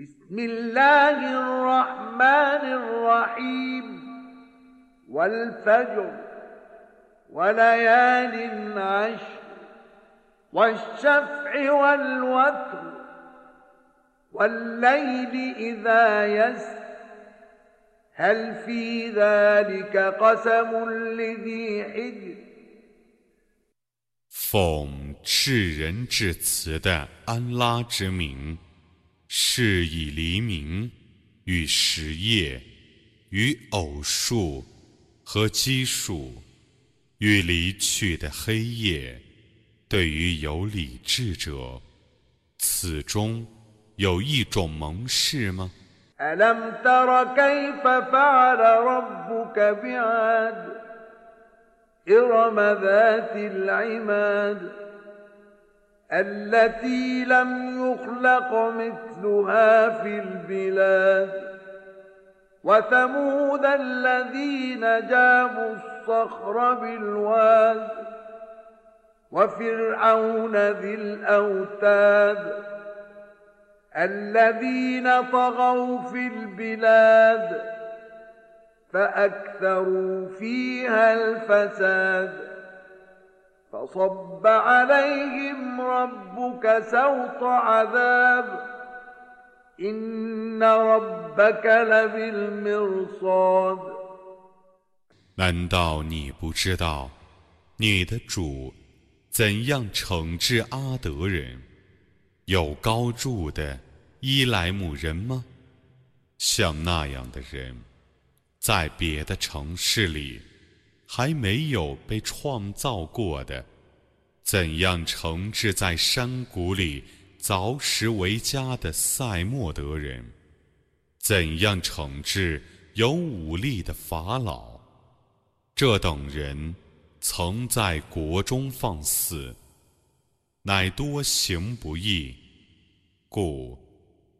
بسم الله الرحمن الرحيم والفجر وليال عشر والشفع والوتر والليل إذا يسر هل في ذلك قسم لذي حجر 奉至仁至慈的安拉之名。 是以黎明与实业与偶数和奇数与离去的黑夜，对于有理智者，此中有一种蒙氏吗？？التي لم يخلق مثلها في البلاد وثمود الذين جابوا الصخر بالواد وفرعون ذي الأوتاد الذين طغوا في البلاد فأكثروا فيها الفساد 难道你不知道你的主怎样惩治阿德人？有高筑的伊莱姆人吗？像那样的人，在别的城市里。还没有被创造过的，怎样惩治在山谷里凿石为家的塞莫德人？怎样惩治有武力的法老？这等人曾在国中放肆，乃多行不义，故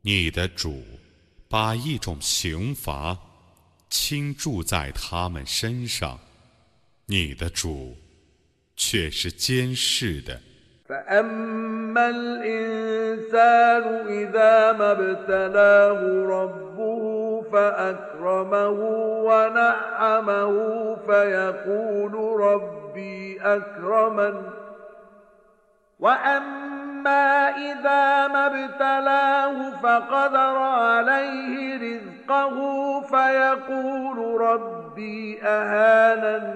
你的主把一种刑罚倾注在他们身上。你的主却是监视的。فأما الإنسان إذا ما ابتلاه ربه فأكرمه ونعمه فيقول ربي أكرمن وأما إذا ما ابتلاه فقدر عليه رزقه فيقول ربي أهانن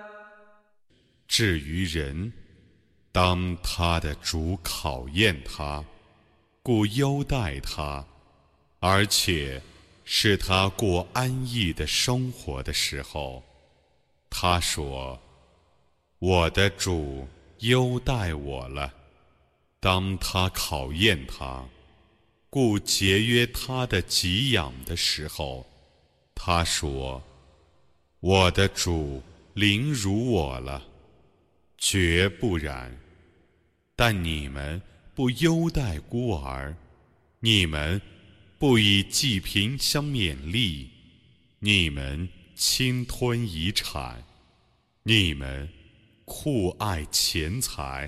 至于人，当他的主考验他，故优待他，而且是他过安逸的生活的时候，他说：“我的主优待我了。”当他考验他，故节约他的给养的时候，他说：“我的主凌辱我了。”绝不然，但你们不优待孤儿，你们不以济贫相勉励，你们侵吞遗产，你们酷爱钱财。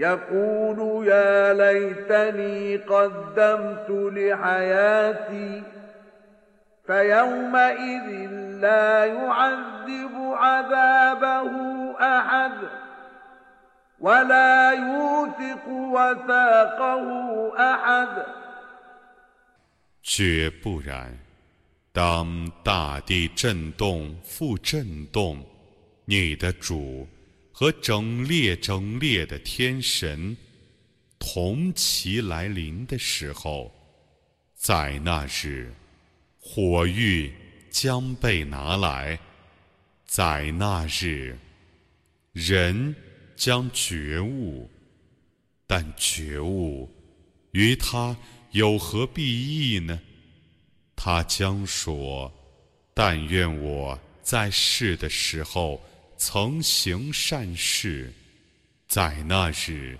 يقول يا ليتني قدمت لحياتي فيومئذ لا يعذب عذابه احد ولا يوثق وثاقه أحد 绝不然，当大地震动复震动，你的主 和整列整列的天神同齐来临的时候，在那日，火狱将被拿来，在那日，人将觉悟，但觉悟于他。有何裨益呢？他将说：“但愿我在世的时候曾行善事，在那日，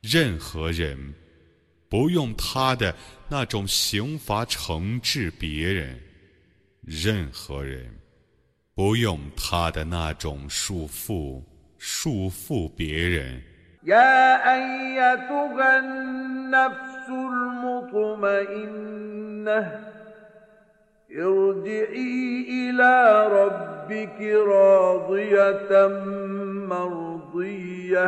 任何人不用他的那种刑罚惩治别人，任何人不用他的那种束缚束缚别人。” المطمئنة ارجعي إلى ربك راضية مرضية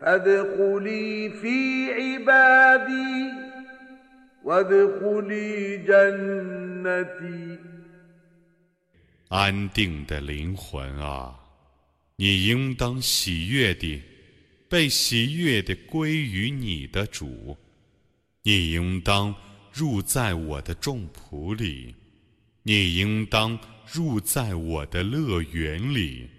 فادخلي في عبادي وادخلي جنتي 安定的灵魂啊，你应当喜悦地被喜悦的归于你的主，你应当 入在我的众仆里，你应当入在我的乐园里。